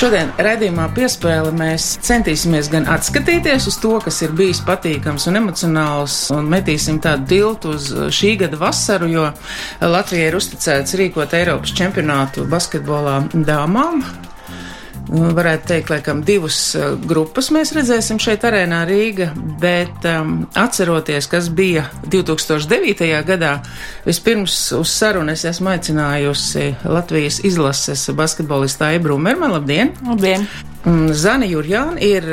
Šodien redzējumā piespēle mēs centīsimies gan atskatīties uz to, kas ir bijis patīkams un emocionāls, un metīsim tādu tiltu uz šī gada vasaru, jo Latvijai ir uzticēts rīkot Eiropas čempionātu basketbolā dāmām. Varētu teikt, laikam divas uh, grupas mēs redzēsim šeit arēnā Rīga, bet um, atceroties, kas bija 2009. gadā, vispirms uz sarunu es esmu aicinājusi Latvijas izlases basketbolistu Aibru Mermanu. Labdien! Labdien! Zana Jurjāna ir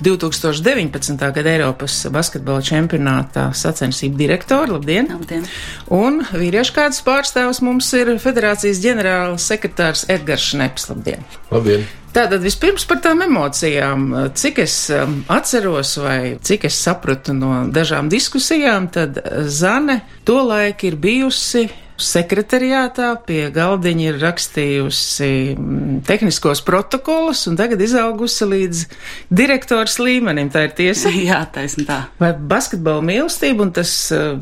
2019. Uh, gada Eiropas basketbola čempionātā sacensību direktora. Labdien! Labdien! Un vīriešu kāds pārstāvs mums ir federācijas ģenerāls sekretārs Edgars Šneps. Labdien! Labdien! Tātad vispirms par tām emocijām. Cik es um, atceros vai cik es sapratu no dažām diskusijām, tad Zane to laik ir bijusi sekretariātā pie galdiņa ir rakstījusi mm, tehniskos protokolus un tagad izaugusi līdz direktors līmenim. Tā ir tiesa. Jā, taisn tā. Vai basketbola mīlestība un tas uh,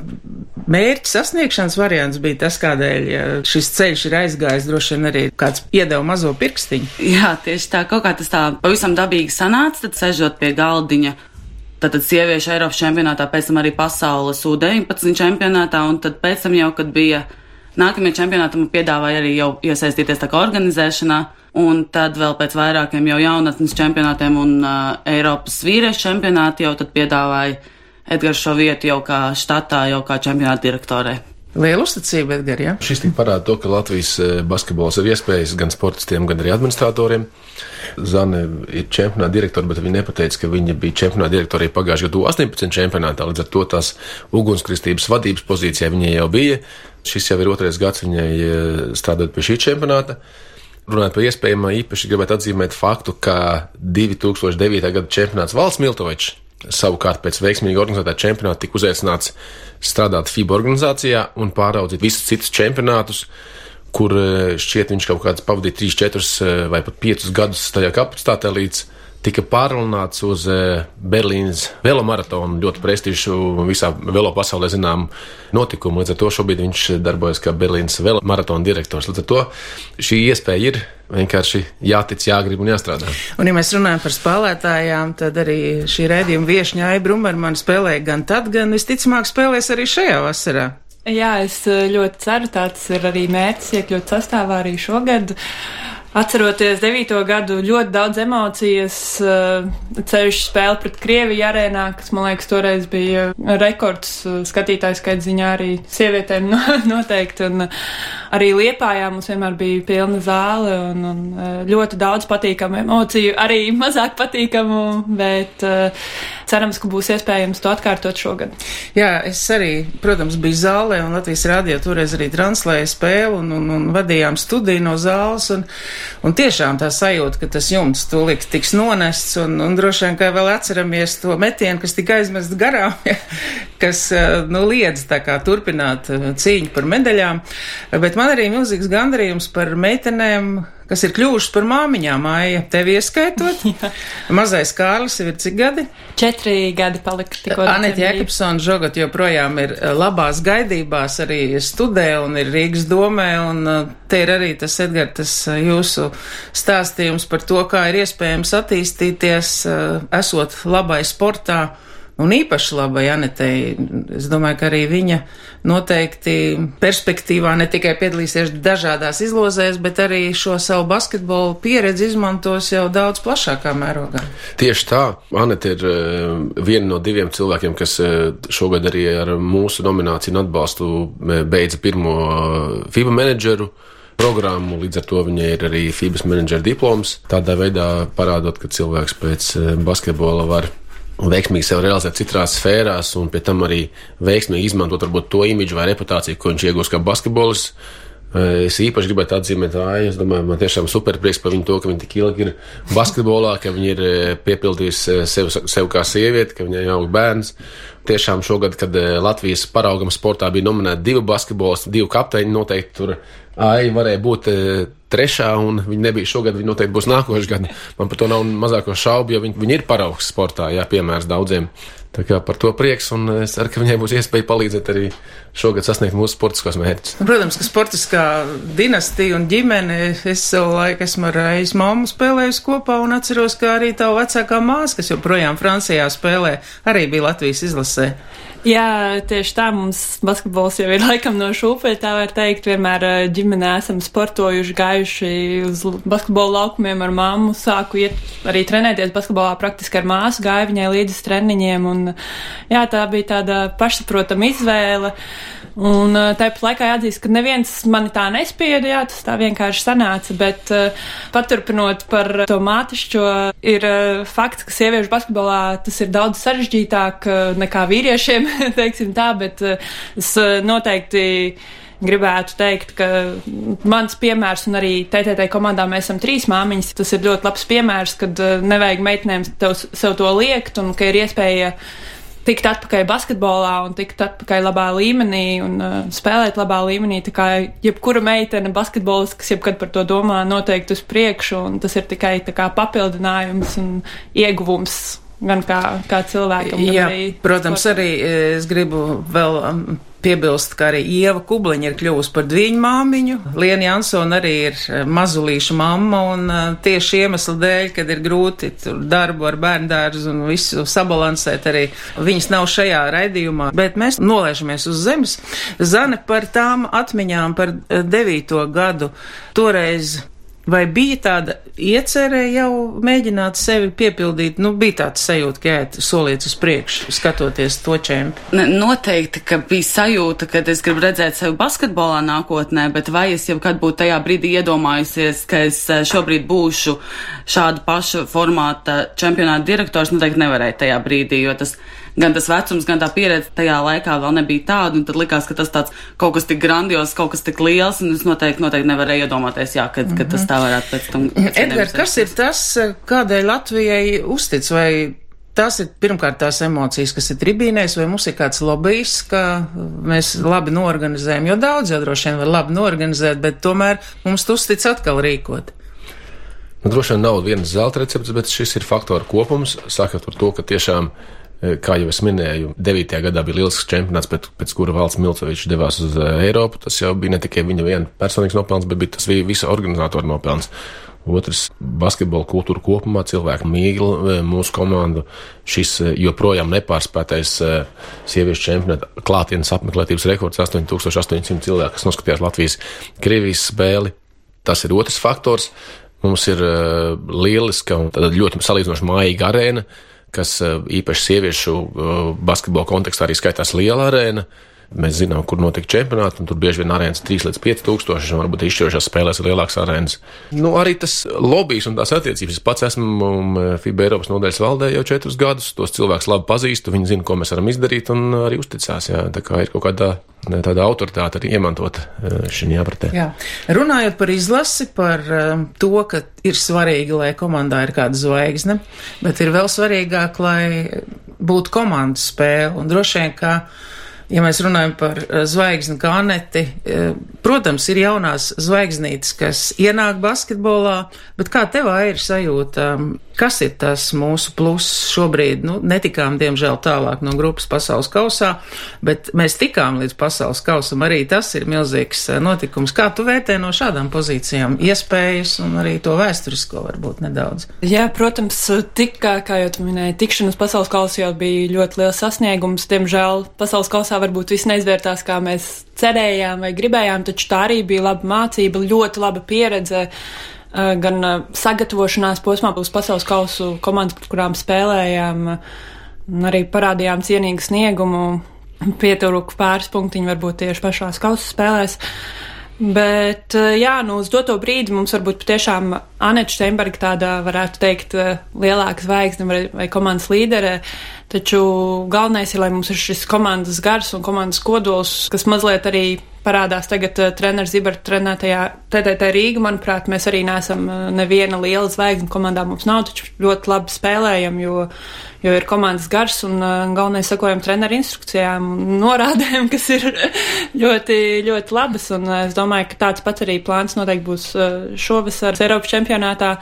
mērķa sasniegšanas variants bija tas, kādēļ šis ceļš ir aizgājis, droši vien arī kāds iedeva mazo pirkstiņu. Jā, tieši tā, kaut kā tas tā pavisam dabīgi sanāca, tad sežot pie galdiņa. Tātad sieviešu Eiropas čempionātā, pēc tam arī pasaules U19 čempionātā, un tad pēc tam jau, kad bija Nākamajam čempionātam piedāvāja arī jau iesaistīties tā kā organizēšanā, un tad vēl pēc vairākiem jau jaunatnes čempionātiem un uh, Eiropas vīriešu čempionāti jau tad piedāvāja Edgars šo vietu jau kā štatā, jau kā čempionāta direktorē. Liela uzticība, Edgars. Ja? Šis tik parāda to, ka Latvijas basketbols ir iespējas gan sportistiem, gan arī administratoriem. Zane ir čempionāta direktora, bet viņa nepateica, ka viņa bija čempionāta direktora arī pagājušajā gadu 18 čempionātā. Līdz ar to tās ugunskristības vadības pozīcijā viņa jau bija. Šis jau ir otrais gads viņai eh, strādāt pie šī čempionāta. Runājot par iespējamo, īpaši gribētu atzīmēt faktu, ka 2009. gada čempionāts Valsts Miltovičs savukārt pēc veiksmīgi organizētā čempionāta tika uzaicināts strādāt FIBA organizācijā un pāraudzīt visus citus čempionātus, kur eh, šķiet viņš kaut kāds pavadīja 3, 4 eh, vai pat 5 gadus tajā kapacitātē līdz tika pārlunāts uz eh, Berlīnas velomaratonu, ļoti prestižu visā velo pasaulē zinām notikumu. Līdz ar to šobrīd viņš darbojas kā Berlīnas velomaratona direktors. Līdz ar to šī iespēja ir. Vienkārši jātic, jāgrib un jāstrādā. Un, ja mēs runājam par spēlētājām, tad arī šī rēdījuma viesņā Aibrumbermana spēlēja gan tad, gan visticamāk spēlēs arī šajā vasarā. Jā, es eh, ļoti ceru, tāds ir arī mērķis iekļūt sastāvā arī šogad. Uh, Atceroties 9. gadu, ļoti daudz emocijas, eh, ceļš spēle pret Krieviju arēnā, kas, man liekas, toreiz bija rekords eh, skatītājs skaits ziņā arī sievietēm noteikti. Un eh, arī Liepājā mums vienmēr bija pilna zāle un, un ļoti daudz patīkamu emociju, arī mazāk patīkamu, bet cerams, ka būs iespējams to atkārtot šogad. Jā, es arī, protams, biju zālē un Latvijas rādio toreiz arī translēja spēli un, un, un vadījām studiju no zāles. Un, Un tiešām tā sajūta, ka tas jumts tūlīt tiks nonests, un, un droši vien, ka vēl atceramies to metienu, kas tika aizmest garām, kas, eh, nu, liedz tā kā turpināt eh, cīņu par medaļām. Bet man arī milzīgs gandarījums par meitenēm, kas ir kļuvušas par māmiņām, māja, tevi ieskaitot. Mazais Kārlis ir cik gadi? Četri gadi palika tikko. Anita Jekabsona žogot joprojām ir eh, labās gaidībās, arī studē un ir Rīgas domē, un eh, te ir arī tas, Edgar, tas eh, jūsu stāstījums par to, kā ir iespējams attīstīties, esot labai sportā. Un īpaši labai Anetei, es domāju, ka arī viņa noteikti perspektīvā ne tikai piedalīsies dažādās izlozēs, bet arī šo savu basketbolu pieredzi izmantos jau daudz plašākā mērogā. Tieši tā, Anete ir uh, viena no diviem cilvēkiem, kas uh, šogad arī ar mūsu nomināciju un atbalstu uh, beidza pirmo FIBA menedžeru programmu, līdz ar to viņai ir arī FIBA menedžera diploms. Tādā veidā parādot, ka cilvēks pēc basketbola var veiksmīgi sev realizēt citās sfērās, un pie tam arī veiksmīgi izmantot varbūt to imidžu vai reputāciju, ko viņš iegūst kā basketbolists. Es īpaši gribētu atzīmēt, ka es domāju, man tiešām superprieks par viņu to, ka viņa tik ilgi ir basketbolā, ka viņa ir piepildījusi sev, sev kā sieviete, ka viņai jau ir bērns. Tiešām šogad, kad Latvijas paraugam sportā bija nominēti divi basketbolisti, divi kapteiņi, noteikti tur Ai varēja būt trešā, un viņi nebija šogad, viņi noteikti būs nākošais gads. Man par to nav mazāko šaubu, jo viņi, viņi ir paraugs sportā, jā, piemērs daudziem. Tā kā par to prieks, un es ceru, ka viņai būs iespēja palīdzēt arī šogad sasniegt mūsu sportiskos mērķus. Protams, ka sportiskā dinastija un ģimene, es savu laiku esmu ar aiz mammu spēlējusi kopā un atceros, ka arī tavu vecākā māsa, kas joprojām Francijā spēlē, arī bija Latvijas izlasē. Jā, tieši tā mums basketbols jau ir laikam no šūpeļa, tā var teikt. Vienmēr ģimenē esam sportojuši, gājuši uz basketbola laukumiem ar mammu, sāku iet arī trenēties basketbolā praktiski ar māsu, gāju viņai līdzi treniņiem, un jā, tā bija tāda pašsaprotama izvēle. Un uh, tāpat laikā jāatzīst, ka neviens mani tā nespieda, jā, tas tā vienkārši sanāca, bet uh, paturpinot par to mātišķo, ir uh, fakts, ka sieviešu basketbolā tas ir daudz sarežģītāk nekā vīriešiem, teiksim tā, bet es noteikti gribētu teikt, ka mans piemērs un arī TTT komandā mēs esam trīs māmiņas. Tas ir ļoti labs piemērs, kad nevajag meitenēm tev, sev to liekt un ka ir iespēja tikt atpakaļ basketbolā un tikt atpakaļ labā līmenī un uh, spēlēt labā līmenī. Tā kā jebkura meitene basketbolis, kas jebkad par to domā, noteikti uz priekšu, un tas ir tikai kā papildinājums un ieguvums gan kā, kā cilvēkam. Jā, arī protams, arī es gribu vēl um, piebilst, ka arī Ieva Kubliņa ir kļuvusi par dviņu māmiņu. Liena Jansona arī ir eh, mazulīša mamma, un uh, tieši iemesla dēļ, kad ir grūti darbu ar bērndārzu un visu sabalansēt, arī viņas nav šajā raidījumā, bet mēs nolaižamies uz zemes. Zane par tām atmiņām par eh, devīto gadu toreiz Vai bija tāda iecerē jau mēģināt sevi piepildīt? Nu, bija tāds sajūta, ka ēt solīts uz priekšu, skatoties to čempi. Ne, noteikti, ka bija sajūta, ka es gribu redzēt sevi basketbolā nākotnē, bet vai es jau kad būtu tajā brīdī iedomājusies, ka es eh, šobrīd būšu šāda paša formāta čempionāta direktors, noteikti nevarēju tajā brīdī, jo tas gan tas vecums, gan tā pieredze tajā laikā vēl nebija tāda, un tad likās, ka tas tāds kaut kas tik grandios, kaut kas tik liels, un es noteikti, noteikti nevarēju iedomāties, jā, ka, mm -hmm. ka tas tā varētu pēc tam. Edgar, kas ir tas, kādēļ Latvijai uztic vai Tas ir pirmkārt tās emocijas, kas ir tribīnēs, vai mums ir kāds lobbyis, ka mēs labi norganizējam, jo daudz jau droši vien var labi norganizēt, bet tomēr mums uztic atkal rīkot. Nu, droši vien nav vienas zelta receptes, bet šis ir faktoru kopums, sākot ar to, ka tiešām kā jau es minēju, 9. gadā bija liels čempionāts, pēc, pēc kura valsts Milcevičs devās uz eh, Eiropu. Tas jau bija ne tikai viņa viena personīgs nopelns, bet bija tas bija visa organizatora nopelns. Otrs - basketbola kultūra kopumā, cilvēku mīl eh, mūsu komandu. Šis joprojām nepārspētais sieviešu čempionāta klātienes apmeklētības rekords - 8800 cilvēku, kas noskatījās Latvijas-Krievijas spēli. Tas ir otrs faktors. Mums ir lieliska un ļoti salīdzinoši mājīga arēna kas eh, īpaši sieviešu eh, basketbola kontekstā arī skaitās liela arēna. Mēs zinām, kur notiek čempionāti, un tur bieži vien arēnas 3 līdz 5 tūkstoši, un varbūt izšķirošās spēlēs ir lielākas arēnas. Nu, arī tas lobbyis un tās attiecības. Es pats esmu um, FIBA Eiropas nodaļas valdē jau 4 gadus, tos cilvēkus labi pazīstu, viņi zina, ko mēs varam izdarīt, un arī uzticās. Jā. Tā kā ir kaut kāda tāda autoritāte arī iemantota uh, šajā apritē. Jā. Runājot par izlasi, par um, to, ka ir svarīgi, lai komandā ir kāda zvaigzne, bet ir vēl svarīgāk, lai būtu komandas spēle. Un droši vien, ka ja mēs runājam par eh, zvaigzni kā Aneti, eh, protams, ir jaunās zvaigznītes, kas ienāk basketbolā, bet kā tev ir sajūta, kas ir tas mūsu pluss šobrīd? Nu, netikām, diemžēl, tālāk no grupas pasaules kausā, bet mēs tikām līdz pasaules kausam. Arī tas ir milzīgs eh, notikums. Kā tu vērtē no šādām pozīcijām iespējas un arī to vēsturisko varbūt nedaudz? Jā, protams, tikā, kā jau tu minēji, tikšanas pasaules kausā jau bija ļoti liels sasniegums. Diemžēl pasaules kausā varbūt viss neizvērtās, kā mēs cerējām vai gribējām, taču tā arī bija laba mācība, ļoti laba pieredze. Eh, gan eh, sagatavošanās posmā uz pasaules kausu komandas, par kurām spēlējām, arī parādījām cienīgu sniegumu, pieturuku pāris punktiņu varbūt tieši pašās kausu spēlēs. Bet, eh, jā, nu, uz doto brīdi mums varbūt patiešām Aneča Steinberga tāda, varētu teikt, lielāka zvaigzne vai, vai komandas līdere. Taču galvenais ir, lai mums ir šis komandas gars un komandas kodols, kas mazliet arī parādās tagad uh, treneris Ziberta trenētajā TTT Rīga. Manuprāt, mēs arī neesam uh, neviena liela zvaigzne komandā mums nav, taču ļoti labi spēlējam, jo, jo ir komandas gars un uh, galvenais sakojam treneru instrukcijām un norādēm, kas ir ļoti, ļoti labas. Un es domāju, ka tāds pats arī plāns noteikti būs šovasar Eiropas čempionātā.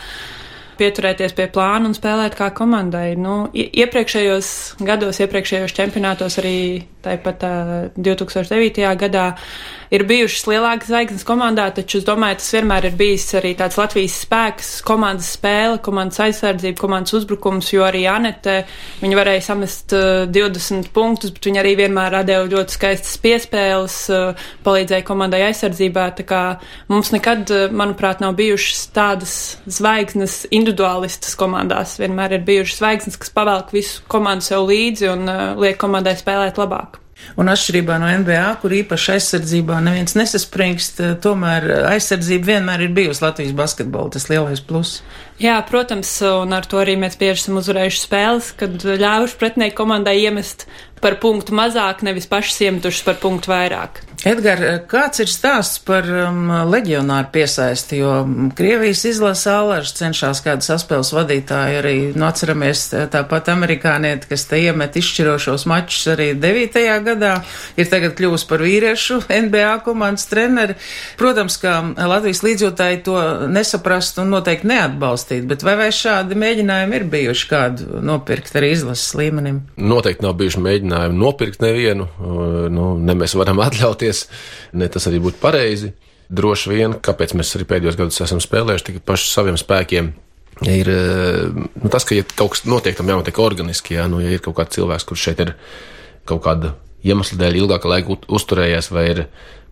pieturēties pie plāna un spēlēt kā komandai. Nu, iepriekšējos gados, iepriekšējos čempionātos arī tāpat uh, 2009. gadā ir bijušas lielākas zvaigznes komandā, taču es domāju, tas vienmēr ir bijis arī tāds Latvijas spēks, komandas spēle, komandas aizsardzība, komandas uzbrukums, jo arī Anete, viņa varēja samest uh, 20 punktus, bet viņa arī vienmēr radīja ļoti skaistas piespēles, uh, palīdzēja komandai aizsardzībā, tā kā mums nekad, uh, manuprāt, nav bijušas tādas zvaigznes individuālistas komandās, vienmēr ir bijušas zvaigznes, kas pavelk visu komandu sev līdzi un uh, liek komandai spēlēt labāk. Un atšķirībā no NBA, kur īpaši aizsardzībā neviens nesaspringst, eh, tomēr aizsardzība vienmēr ir bijusi Latvijas basketbola tas lielais pluss. Jā, protams, un ar to arī mēs bieži esam uzvarējuši spēles, kad ļāvuši pretinieku komandai iemest par punktu mazāk, nevis pašas iemetušas par punktu vairāk. Edgar, kāds ir stāsts par um, leģionāru piesaisti, jo Krievijas izlasa Ālārs cenšas kādu saspēles vadītāju arī, nu, atceramies tāpat amerikānieti, kas te iemet izšķirošos mačus arī 9. gadā, ir tagad kļuvusi par vīriešu NBA komandas treneri. Protams, ka Latvijas līdzjūtāji to nesaprast un noteikti neatbalstīt, bet vai, vai šādi mēģinājumi ir bijuši kādu nopirkt arī izlases līmenim? Noteikti nav bijuši mēģinājumi nopirkt nevienu, nu, ne mēs varam atļauties ne tas arī būtu pareizi. Droši vien, kāpēc mēs arī pēdējos gados esam spēlējuši tikai paši saviem spēkiem. Ir nu, tas, ka ja kaut kas notiek, tam jānotiek organiski. Jā, nu, ja ir kaut kāds cilvēks, kurš šeit ir kaut kāda iemesla dēļ ilgāka laika uzturējies, vai ir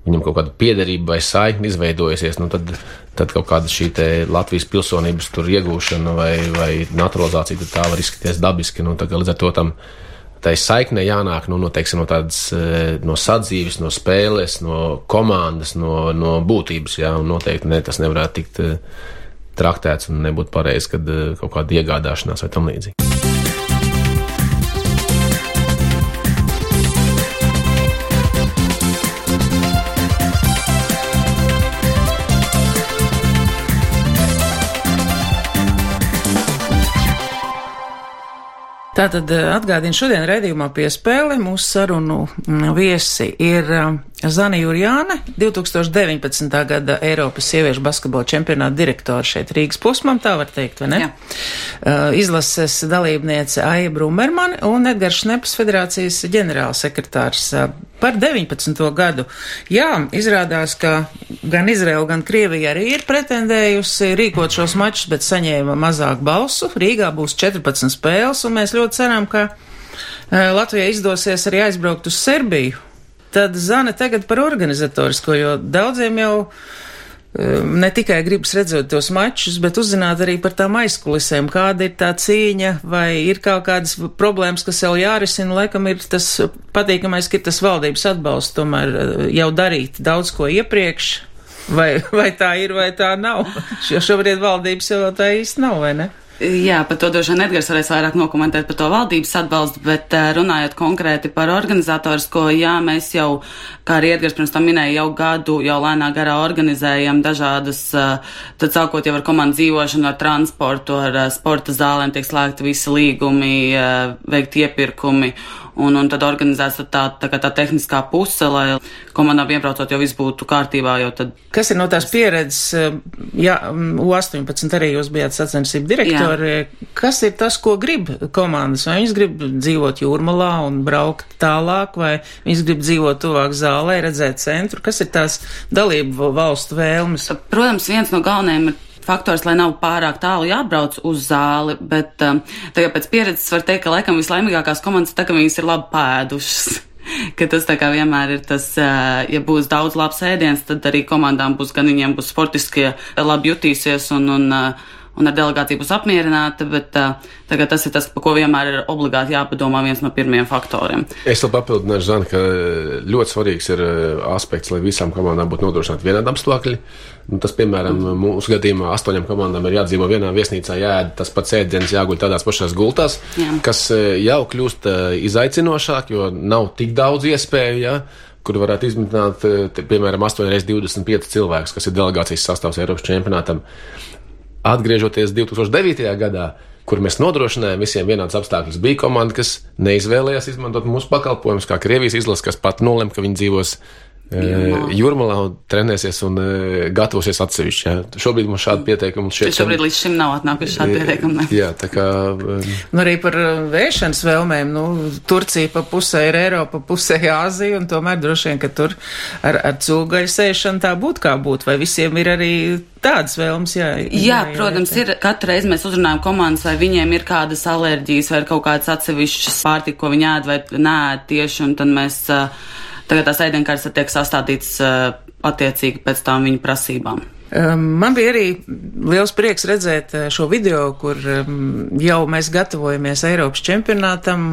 viņam kaut kāda piederība vai saikne izveidojusies, nu tad, tad kaut kāda šī Latvijas pilsonības iegūšana vai, vai naturalizācija, tad tā var izskatīties dabiski. Nu, līdz ar to tam tai saiknē jānāk nu, no, teiksim, no tādas eh, no sadzīves, no spēles, no komandas, no, no būtības. Jā, noteikti ne, tas nevarētu tikt eh, traktēts un nebūtu pareizi, kad eh, kaut kāda iegādāšanās vai tam līdzīgi. Tātad eh, atgādinu šodien redzījumā piespēli mūsu sarunu mm, viesi ir eh, Zana Jurjāne, 2019. gada Eiropas sieviešu basketbola čempionāta direktora šeit Rīgas posmam, tā var teikt, vai ne? Jā. Uh, izlases dalībniece Aija Brumermane un Edgars Šnepas federācijas ģenerālsekretārs. Uh, par 19. gadu. Jā, izrādās, ka gan Izraela, gan Krievija arī ir pretendējusi rīkot šos mačus, bet saņēma mazāk balsu. Rīgā būs 14 spēles, un mēs ļoti ceram, ka uh, Latvijai izdosies arī aizbraukt uz Serbiju Tad Zana tagad par organizatorisko, jo daudziem jau um, ne tikai gribas redzēt tos mačus, bet uzzināt arī par tām aizkulisēm, kāda ir tā cīņa, vai ir kaut kādas problēmas, kas vēl jārisina. Laikam ir tas patīkamais, ka ir tas valdības atbalsts tomēr uh, jau darīt daudz ko iepriekš. Vai, vai tā ir, vai tā nav? Jo šobrīd valdības jau tā īsti nav, vai ne? Jā, par to droši vien Edgars varēs vairāk nokomentēt par to valdības atbalstu, bet eh, runājot konkrēti par organizatorisko, jā, mēs jau, kā arī Edgars pirms tam minēja, jau gadu, jau lēnā garā organizējam dažādas, eh, tad sākot jau ar komandu dzīvošanu, ar transportu, ar eh, sporta zālēm tiek slēgti visi līgumi, veikt iepirkumi un, un tad organizēts tā, tā, tā tehniskā puse, lai komandām iebraucot jau viss būtu kārtībā. Tad... Kas ir no tās pieredzes, eh, ja U18 arī jūs bijāt sacensību direktori, Jā. kas ir tas, ko grib komandas? Vai viņas grib dzīvot jūrmalā un braukt tālāk, vai viņas grib dzīvot tuvāk zālē, redzēt centru? Kas ir tās dalību valstu vēlmes? Protams, viens no galvenajiem ir faktors, lai nav pārāk tālu jābrauc uz zāli, bet um, tagad pēc pieredzes var teikt, ka laikam vislaimīgākās komandas tā, ka viņas ir labi pēdušas. ka tas tā kā vienmēr ir tas, uh, ja būs daudz labs ēdiens, tad arī komandām būs, gan viņiem būs sportiskie, labi jutīsies un, un uh, un ar delegāciju būs apmierināta, bet uh, tagad tas ir tas, par ko vienmēr ir obligāti jāpadomā viens no pirmajiem faktoriem. Es vēl papildināšu, Zana, ka ļoti svarīgs ir aspekts, lai visām komandām būtu nodrošināti vienādi apstākļi. Nu, tas, piemēram, mūsu gadījumā astoņām komandām ir jādzīvo vienā viesnīcā, jāēd tas pats ēdiens, jāguļ tādās pašās gultās, Jā. kas jau kļūst izaicinošāk, jo nav tik daudz iespēju. Ja? kur varētu izmitnāt, piemēram, 8 reizes 25 cilvēkus, kas ir delegācijas sastāvs Eiropas čempionātam atgriežoties 2009. gadā, kur mēs nodrošinājām visiem vienādas apstākļus, bija komanda, kas neizvēlējās izmantot mūsu pakalpojumus, kā Krievijas izlase, kas pat nolem, ka viņi dzīvos Jūrmalā, Jūrmalā trenēsies un gatavosies atsevišķi. Jā. Šobrīd mums šādi pieteikumi šeit. Šobrīd līdz šim nav atnākuši šādi pieteikumi. Jā, tā kā. Un arī par vēšanas vēlmēm, nu, Turcija pa pusē ir Eiropa, pusē Āzija, un tomēr droši vien, ka tur ar, ar cūgaļu sēšanu tā būtu kā būtu, vai visiem ir arī tādas vēlmes, jā. Jā, jā protams, jā. ir katru reizi mēs uzrunājam komandas, vai viņiem ir kādas alerģijas, vai ir kaut kādas atsevišķas pārtika, ko viņi ēd vai nē tieši, un tad mēs. Uh, Tagad tās ēdienkartes tiek sastādītas uh, attiecīgi pēc tām viņu prasībām. Man bija arī liels prieks redzēt uh, šo video, kur jau mēs gatavojamies Eiropas čempionātam.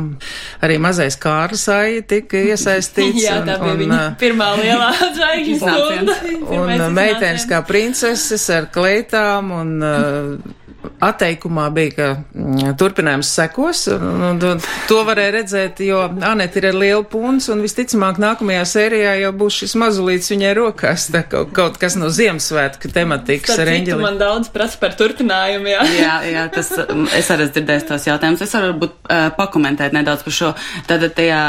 Arī mazais Kārlis Aija tika iesaistīts. Jā, tā bija un, viņa uh, pirmā lielā zvaigznes stunda. Un meitenes kā princeses ar kleitām un atteikumā bija, ka mm, turpinājums sekos, un, un, un to varēja redzēt, jo Aneta ir ar lielu punci, un visticamāk nākamajā sērijā jau būs šis mazulīts viņai rokās, tā kaut, kaut kas no Ziemassvētku tematikas ar eņģeli. Man daudz prasa par turpinājumu, jā. jā, jā, tas, es arī esmu dzirdējis tos jautājumus, es varu varbūt uh, pakomentēt nedaudz par šo. Tātad, tajā,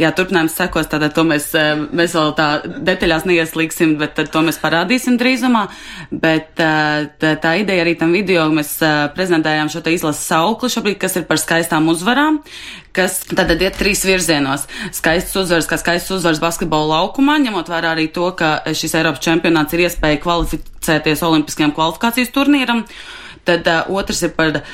jā, turpinājums sekos, tātad to mēs, uh, mēs vēl tā detaļās neieslīgsim, bet tad to mēs parādīsim drīzumā, bet uh, tā, tā ideja arī tam video, mēs prezentējām šo izlases saukli šobrīd, kas ir par skaistām uzvarām, kas tad iet trīs virzienos. Skaists uzvars, kā skaists uzvars basketbola laukumā, ņemot vērā arī to, ka šis Eiropas čempionāts ir iespēja kvalificēties Olimpiskajam kvalifikācijas turnīram. Tad uh, otrs ir par uh,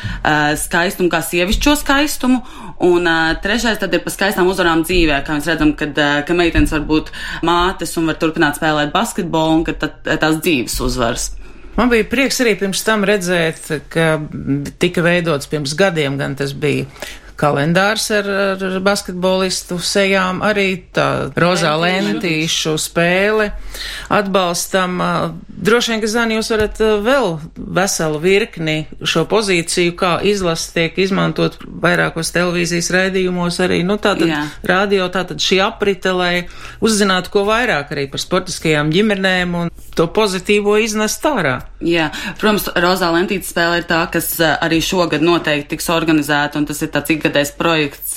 skaistumu, kā sievišķo skaistumu, un uh, trešais tad ir par skaistām uzvarām dzīvē, kā mēs redzam, kad, uh, ka meitenes var būt mātes un var turpināt spēlēt basketbolu, un ka tad, tās dzīves uzvaras. Man bija prieks arī pirms tam redzēt, ka tika veidots pirms gadiem, gan tas bija kalendārs ar, ar basketbolistu sejām, arī tā rozā lentīšu spēle atbalstam. Droši vien, ka Zani, jūs varat vēl veselu virkni šo pozīciju, kā izlase tiek izmantot vairākos televīzijas raidījumos, arī, nu, tātad Jā. radio, tātad šī aprite, lai uzzinātu ko vairāk arī par sportiskajām ģimenēm un to pozitīvo iznest ārā. Jā, protams, rozā lentītes spēle ir tā, kas arī šogad noteikti tiks organizēta, un tas ir tāds ikgadējs projekts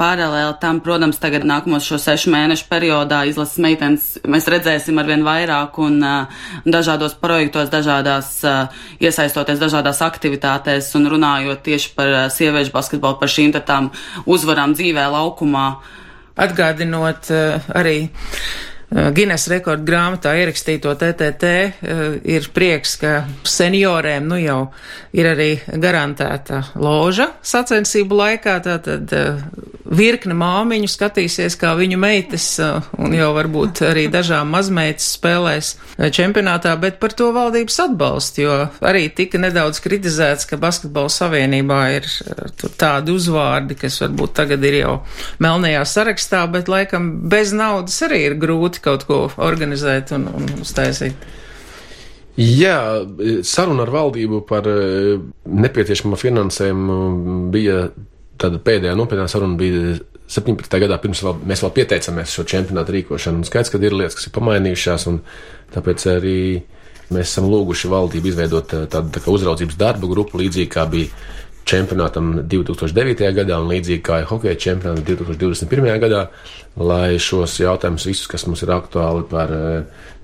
paralēli tam, protams, tagad nākamos šo sešu mēnešu periodā izlases meitenes mēs redzēsim arvien vairāk un dažādos projektos, dažādās iesaistoties dažādās aktivitātēs un runājot tieši par sieviešu basketbolu, par šīm tām uzvarām dzīvē laukumā. Atgādinot arī Eh, Gines rekordu grāmatā ierakstīto TTT eh, ir prieks, ka senioriem nu jau ir arī garantēta loža sacensību laikā, tātad eh, virkne māmiņu skatīsies, kā viņu meitas un jau varbūt arī dažām mazmeitas spēlēs čempionātā, bet par to valdības atbalstu, jo arī tika nedaudz kritizēts, ka basketbola savienībā ir tādi uzvārdi, kas varbūt tagad ir jau melnajā sarakstā, bet laikam bez naudas arī ir grūti kaut ko organizēt un, un uztaisīt. Jā, saruna ar valdību par eh, nepieciešamo finansējumu bija tāda pēdējā nopietnā saruna bija 17. gadā, pirms vēl, mēs vēl pieteicāmies šo čempionātu rīkošanu. Un skaidrs, ka ir lietas, kas ir pamainījušās, un tāpēc arī mēs esam lūguši valdību izveidot eh, tādu tā uzraudzības darba grupu, līdzīgi kā bija čempionātam 2009. gadā un līdzīgi kā hokeja čempionātam 2021. gadā, lai šos jautājumus visus, kas mums ir aktuāli par,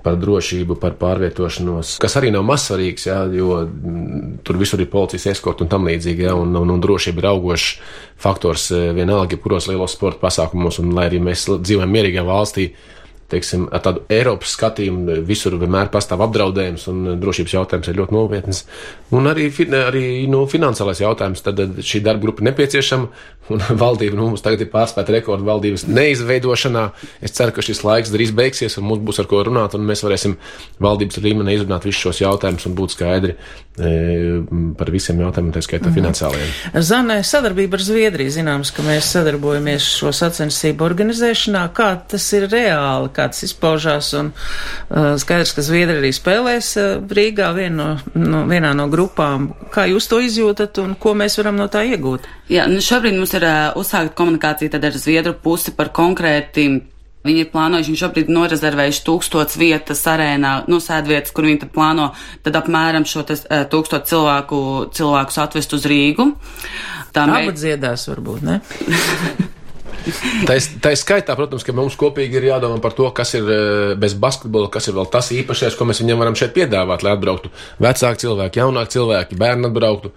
par drošību, par pārvietošanos, kas arī nav mazsvarīgs, jā, jo mm, tur visur ir policijas eskorta un tam līdzīgi, jā, un, un, un drošība ir augošs faktors eh, vienalga, jebkuros lielos sporta pasākumos, un lai arī mēs dzīvojam mierīgā valstī, teiksim, ar tādu Eiropas skatījumu visur vienmēr pastāv apdraudējums un drošības jautājums ir ļoti nopietns. Un arī, arī nu, finansiālais jautājums, tad šī darba grupa nepieciešama un valdība, nu, mums tagad ir pārspēta rekordu valdības neizveidošanā. Es ceru, ka šis laiks drīz beigsies un mums būs ar ko runāt un mēs varēsim valdības līmenī izrunāt visus šos jautājumus un būt skaidri e, par visiem jautājumiem, tā skaitā mm. finansiālajiem. Zanē, sadarbība ar Zviedriju, zināms, ka mēs sadarbojamies šo sacensību organizēšanā. Kā tas ir reāli? Kā kāds izpaužās, un uh, skaidrs, ka Zviedri arī spēlēs uh, Rīgā vien no, no, vienā no grupām. Kā jūs to izjūtat un ko mēs varam no tā iegūt? Jā, nu šobrīd mums ir uh, uzsākta komunikācija ar Zviedru pusi par konkrēti Viņi ir plānojuši, viņi šobrīd norezervējuši tūkstots vietas arēnā, nu, sēdvietas, kur viņi tad plāno tad apmēram šo tas, uh, tūkstot cilvēku, cilvēkus atvest uz Rīgu. Tā mē... dziedās varbūt, ne? tā, tā ir skaitā, protams, ka mums kopīgi ir jādomā par to, kas ir eh, bez basketbola, kas ir vēl tas īpašais, ko mēs viņam varam šeit piedāvāt, lai atbrauktu vecāki cilvēki, jaunāki cilvēki, bērni atbrauktu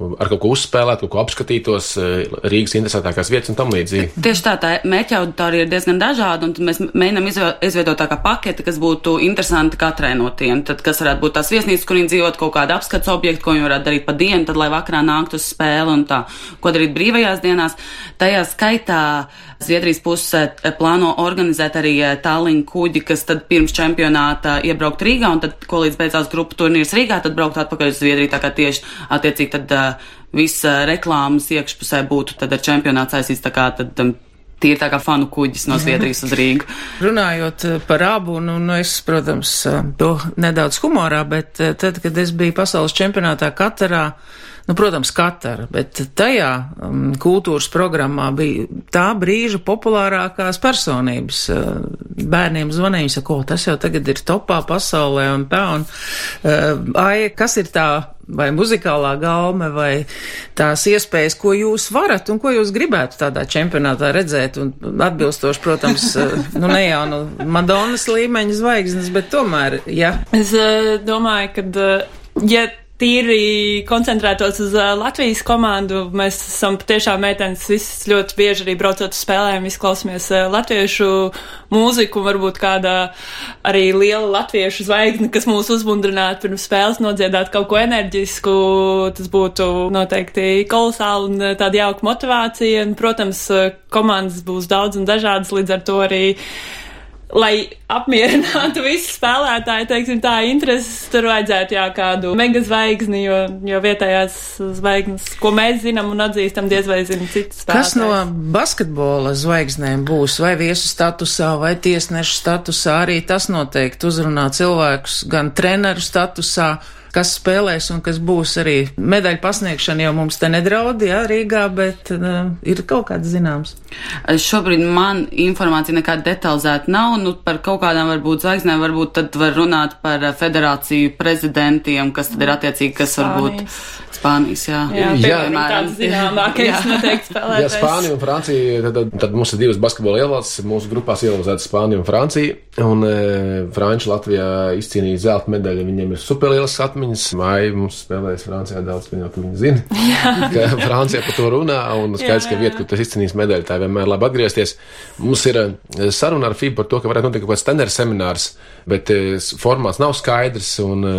ar kaut ko uzspēlēt, kaut ko apskatītos, eh, Rīgas interesantākās vietas un tam līdzīgi. Tieši tā, tā mērķa auditorija ir diezgan dažāda, un mēs mēģinām izveidot tā kā paketi, kas būtu interesanti katrai no tiem. Tad, kas varētu būt tās viesnīcas, kur viņi dzīvot, kaut kāda apskats objekta, ko viņi varētu darīt pa dienu, tad, lai vakarā nāktu uz spēli un tā, ko darīt brīvajās dienās. Tajā skaitā Zviedrijas puse eh, plāno organizēt arī eh, Talliņu kuģi, kas tad pirms čempionāta iebraukt Rīgā, un tad, ko līdz beidzās grupu turnīrs Rīgā, tad braukt atpakaļ uz Zviedriju. Tā kā tieši attiecīgi tad visa reklāmas iekšpusē būtu tad ar čempionātu saistīts tā kā tad. Um, Tīri tā kā fanu kuģis no Zviedrijas uz Rīgu. Runājot par abu, nu, nu es, protams, to nedaudz humorā, bet tad, kad es biju pasaules čempionātā Katarā, nu, protams, Katara, bet tajā um, kultūras programmā bija tā brīža populārākās personības. Uh, bērniem zvanīja, saka, o, tas jau tagad ir topā pasaulē un tā, un, uh, ai, kas ir tā vai muzikālā galme, vai tās iespējas, ko jūs varat un ko jūs gribētu tādā čempionātā redzēt. Un atbilstoši, protams, eh, nu ne jau nu Madonas līmeņa zvaigznes, bet tomēr, jā. Ja. Es uh, domāju, ka, uh, ja tīri koncentrētos uz uh, Latvijas komandu. Mēs esam patiešām meitenes, visas ļoti bieži arī braucot uz spēlēm, izklausāmies uh, latviešu mūziku, varbūt kāda arī liela latviešu zvaigzne, kas mūs uzmundrinātu pirms spēles nodziedāt kaut ko enerģisku. Tas būtu noteikti kolosāli un tāda jauka motivācija. Un, protams, komandas būs daudz un dažādas, līdz ar to arī lai apmierinātu visu spēlētāju, teiksim, tā intereses, tur vajadzētu jā, kādu mega zvaigzni, jo, jo vietējās zvaigznes, ko mēs zinām un atzīstam, diez vai zina citas spēlētājas. Kas no basketbola zvaigznēm būs, vai viesu statusā, vai tiesnešu statusā, arī tas noteikti uzrunā cilvēkus gan treneru statusā kas spēlēs un kas būs arī medaļu pasniegšana jau mums te nedraud, jā, Rīgā, bet uh, ir kaut kāds zināms. Šobrīd man informācija nekāda detalizēta nav, nu par kaut kādām varbūt zvaigznēm, varbūt tad var runāt par federāciju prezidentiem, kas tad ir attiecīgi, kas Spānijas. varbūt Spānijas, jā. Jā, jā piemēram, zināmākais noteikti spēlētājs. Jā, Spānija un Francija, tad, tad, tad mums ir divas basketbola ievalstis, mūsu grupās ielozētas Spānija un Francija, un e, Franči Latvijā izcīnīja zelta medaļu, viņiem ir superlielas atmiņas, māja mums spēlējas Francijā daudz, tu viņi zina, ka Francija par to runā, un skaidrs, ka vieta, kur tas izcīnījis medaļu, tā vienmēr labi atgriezties. Mums ir e, saruna ar FIBA par to, ka varētu notikt kaut kāds tenera seminārs, bet e, formāts nav skaidrs, un e,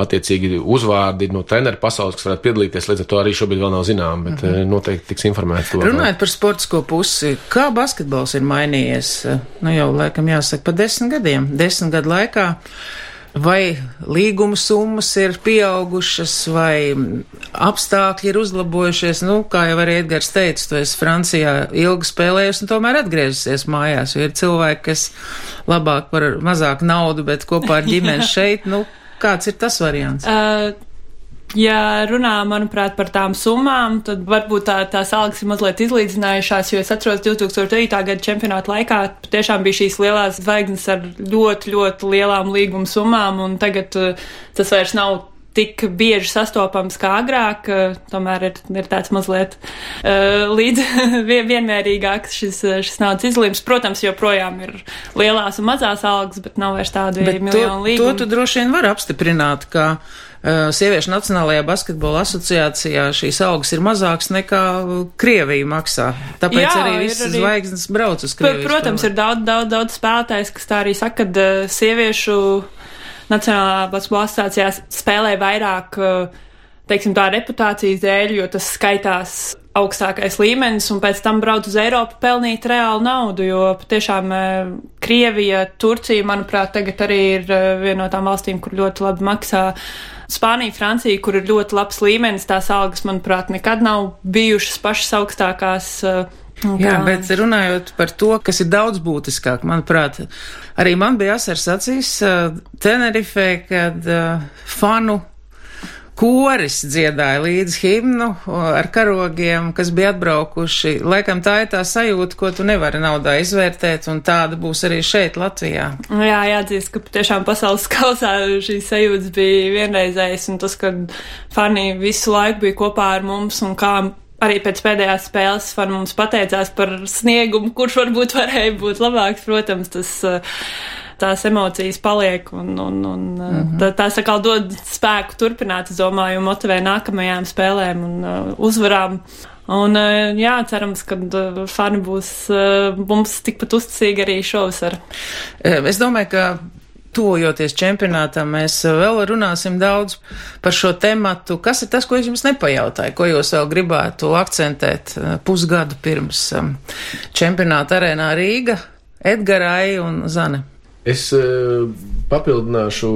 attiecīgi uzvārdi no treneru pasaules, kas varētu varētu piedalīties. Līdz ar to arī šobrīd vēl nav zinām, bet mm -hmm. noteikti tiks informēts. Runājot par sportisko pusi, kā basketbols ir mainījies? Nu jau laikam jāsaka pa desmit gadiem, desmit gadu laikā. Vai līguma summas ir pieaugušas, vai apstākļi ir uzlabojušies? Nu, kā jau arī Edgars teica, tu esi Francijā ilgi spēlējusi un tomēr atgriezusies mājās, jo ir cilvēki, kas labāk par mazāk naudu, bet kopā ar ģimeni šeit. Nu, kāds ir tas variants? Uh, Ja runā, manuprāt, par tām summām, tad varbūt tā, tās algas ir mazliet izlīdzinājušās, jo es atceros 2009. gada čempionāta laikā tiešām bija šīs lielās zvaigznes ar ļoti, ļoti lielām līguma summām, un tagad uh, tas vairs nav tik bieži sastopams kā agrāk, uh, tomēr ir, ir tāds mazliet uh, līdz vienmērīgāks šis, šis naudas izlīmes. Protams, joprojām ir lielās un mazās algas, bet nav vairs tādu miljonu līgumu. To tu droši vien var apstiprināt, ka Eh, sieviešu Nacionālajā basketbola asociācijā šīs algas ir mazākas nekā Krievija maksā. Tāpēc Jā, arī visas arī... zvaigznes brauc uz Krieviju. Protams, spēlē. ir daudz, daudz, daudz spēlētājs, kas tā arī saka, ka eh, sieviešu Nacionālā basketbola asociācijā spēlē vairāk, eh, teiksim, tā reputācijas dēļ, jo tas skaitās augstākais līmenis, un pēc tam braukt uz Eiropu pelnīt reālu naudu, jo patiešām Krievija, Turcija, manuprāt, tagad arī ir viena no tām valstīm, kur ļoti labi maksā Spānija, Francija, kur ir ļoti labs līmenis, tās algas, manuprāt, nekad nav bijušas pašas augstākās. Uh, Jā, bet runājot par to, kas ir daudz būtiskāk, manuprāt, arī man bija asars acīs Tenerifē, kad uh, fanu koris dziedāja līdz himnu ar karogiem, kas bija atbraukuši. Laikam tā ir tā sajūta, ko tu nevari naudā izvērtēt, un tāda būs arī šeit, Latvijā. Jā, jāatzīst, ka tiešām pasaules kausā šīs sajūtas bija vienreizējas, un tas, ka fani visu laiku bija kopā ar mums, un kā arī pēc pēdējās spēles fan mums pateicās par sniegumu, kurš varbūt varēja būt labāks. Protams, tas, tās emocijas paliek un, un, un mm -hmm. tā, tās atkal dod spēku turpināt, es domāju, un motivē nākamajām spēlēm un uh, uzvarām. Un, jā, cerams, ka fani būs mums tikpat uzticīgi arī šovasar. Es domāju, ka tuvojoties čempionātam, mēs vēl runāsim daudz par šo tematu. Kas ir tas, ko es jums nepajautāju, ko jūs vēl gribētu akcentēt eh, pusgadu pirms um, čempionāta arēnā Rīga, Edgarai un Zane? Es uh, papildināšu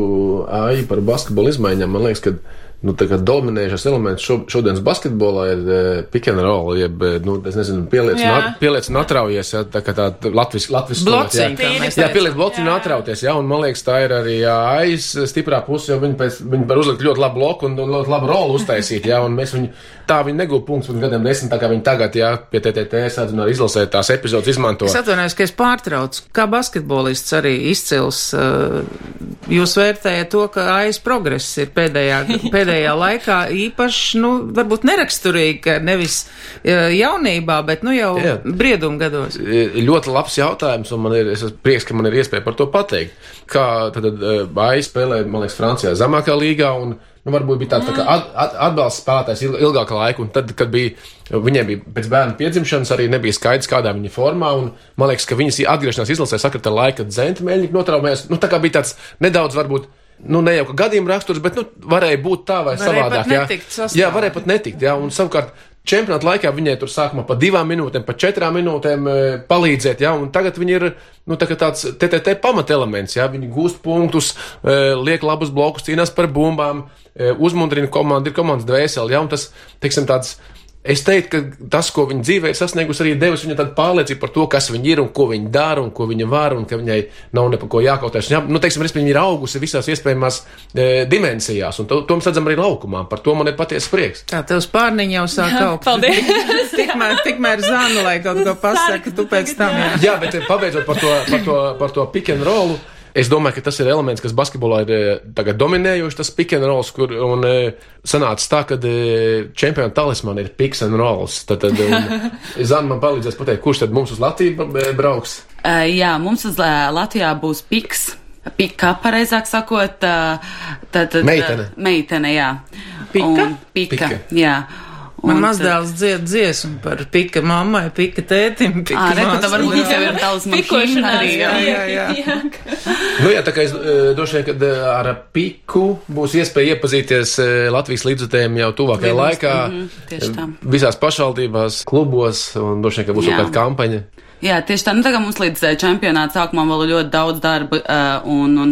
Āju par basketbolu izmaiņām. Man liekas, ka nu, dominējošais elements šo, šodienas basketbolā ir uh, pick and roll, jeb, eh, nu, nezinu, pieliec, nat, pieliec un atraujies, ja, tā kā tā latvis, latvis blociņa. Jā, jā pieliec blociņu un atrauties, jā, un man liekas, tā ir arī jā, aiz stiprā puse, jo viņi pēc, viņi var uzlikt ļoti labu bloku un, un ļoti labu rolu uztaisīt, jā, un mēs viņu, tā viņi negūp punktus pirms gadiem desmit, tā kā viņi tagad, jā, pie TTT sādzina arī izlasēt tās epizodes izmanto. Es atvainojos, ka es pārtraucu. Kā basketbolists arī izcils, jūs vērtējat to, ka aiz progress ir pēdējā, pēdējā laikā īpaši, nu, varbūt neraksturīgi, ka nevis jaunībā, bet, nu, jau Jā. brieduma gados. Ļoti labs jautājums, un man ir, es esmu prieks, ka man ir iespēja par to pateikt. Kā tad Bāja spēlē, man liekas, Francijā zemākā līgā, un, nu, varbūt bija tāds tā at, at, atbalsts spēlētājs ilgāku laiku, un tad, kad bija, viņiem bija pēc bērnu piedzimšanas arī nebija skaidrs, kādā viņa formā, un man liekas, ka viņas atgriešanās izlasē sakrita laika, Meļņika notraumējās, nu, tā kā bija tāds nedaudz varbūt nu, ne jau kā gadījuma raksturs, bet nu, varēja būt tā vai varēja savādāk. Jā. Jā, varēja pat netikt. Jā, un savukārt čempionāta laikā viņai tur sākumā pa divām minūtēm, pa četrām minūtēm e, palīdzēt, jā, un tagad viņi ir, nu, tā tāds TTT pamatelements, jā, viņi gūst punktus, e, liek labus blokus, cīnās par bumbām, e, uzmundrina komandu, ir komandas dvēseli, jā, un tas, teiksim, tāds Es teiktu, ka tas, ko viņa dzīvē ir sasniegusi, arī devis viņai tādu pārliecību par to, kas viņa ir un ko viņa dara un ko viņa var un ka viņai nav ne par ko jākautēs. Jā, nu, teiksim, viņa ir augusi visās iespējamās e, dimensijās, un to, to mēs redzam arī laukumā. Par to man ir patiesa prieks. Tā tev spārniņa jau sāk augt. Paldies! tikmēr, tikmēr zānu, lai kaut ko pasaka, tu pēc tam. Jā, jā bet pabeidzot par to, par to, par to pick and roll. Es domāju, ka tas ir elements, kas basketbolā ir eh, tagad dominējošs, tas pick and rolls, kur un eh, sanāca tā, ka eh, čempionu talismani ir picks and rolls. Tad, tad Zana man palīdzēs pateikt, kurš tad mums uz Latviju brauks? Uh, jā, mums uz Latvijā būs piks. Pika, pareizāk sakot, uh, tad, tad meitene. Meitene, jā. Pika? Un pika, pika. jā. Man mazdēls dzied dziesmu par pika mammai, pika tētim, pika Ā, reku, tā varbūt jau ir tavs Pikošanās, arī. jā, jā, jā. jā. Nu jā, tā kā es droši vien, kad ar piku būs iespēja iepazīties Latvijas līdzutējiem jau tuvākajā laikā. tieši tā. Visās pašvaldībās, klubos, un vien, ka būs Jā. kaut kāda kampaņa. Jā, tieši tā. Nu, tagad mums līdz eh, čempionāta sākumam vēl ir ļoti daudz darba, uh, un, un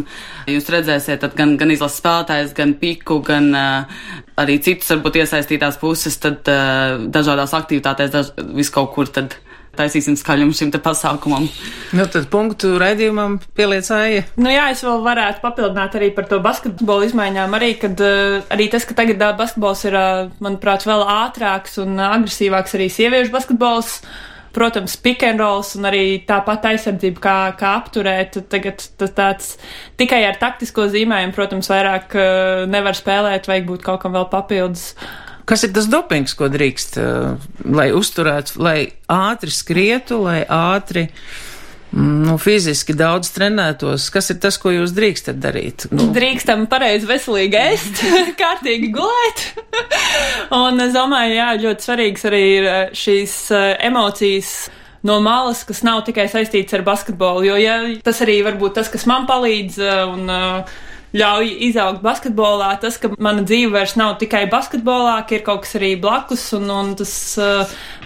jūs redzēsiet tad gan, gan izlases spēlētājs, gan piku, gan uh, arī citus varbūt iesaistītās puses, tad uh, dažādās aktivitātēs, daž, vis kaut kur tad taisīsim skaļumu šim te pasākumam. Nu, tad punktu raidījumam pieliecāja. Nu jā, es vēl varētu papildināt arī par to basketbolu izmaiņām. Arī, kad, uh, arī tas, ka tagad uh, basketbols ir, uh, manuprāt, vēl ātrāks un uh, agresīvāks arī sieviešu basketbols. Protams, pick and rolls un arī tāpat aizsardzība, kā, kā apturēt. Tagad tas tāds tikai ar taktisko zīmējumu, protams, vairāk uh, nevar spēlēt, vajag būt kaut kam vēl papildus. Kas ir tas dopings, ko drīkst, uh, lai uzturētu, lai ātri skrietu, lai ātri mm, nu, fiziski daudz trenētos? Kas ir tas, ko jūs drīkstat darīt? Nu, Drīkstam pareizi veselīgi ēst, kārtīgi gulēt. un es domāju, jā, ļoti svarīgs arī ir eh, šīs eh, emocijas no malas, kas nav tikai saistīts ar basketbolu, jo ja, tas arī var būt tas, kas man palīdz eh, un ļauj izaugt basketbolā, tas, ka mana dzīve vairs nav tikai basketbolā, ka ir kaut kas arī blakus, un, un tas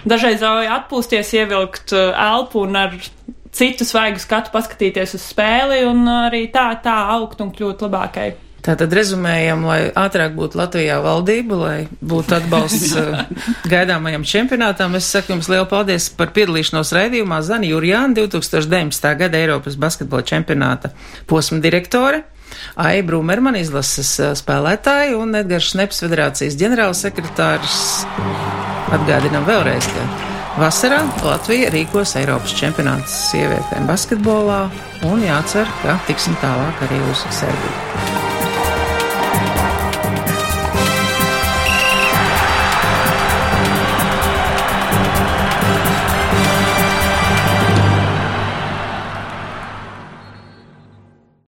dažreiz ļauj atpūsties, ievilkt elpu un ar citu svaigu skatu paskatīties uz spēli un arī tā, tā augt un kļūt labākai. Tātad rezumējam, lai ātrāk būtu Latvijā valdība, lai būtu atbalsts uh, gaidāmajam čempionātam. Es saku jums lielu paldies par piedalīšanos raidījumā. Zani Jurjāna, 2019. gada Eiropas basketbola čempionāta posma direktore. Aija Brūmerman izlases uh, spēlētāji un Edgars Šneps federācijas ģenerālsekretārs. Atgādinam vēlreiz, ka vasarā Latvija rīkos Eiropas čempionāts sievietēm basketbolā un jācer, ka tiksim tālāk arī uz Serbiju.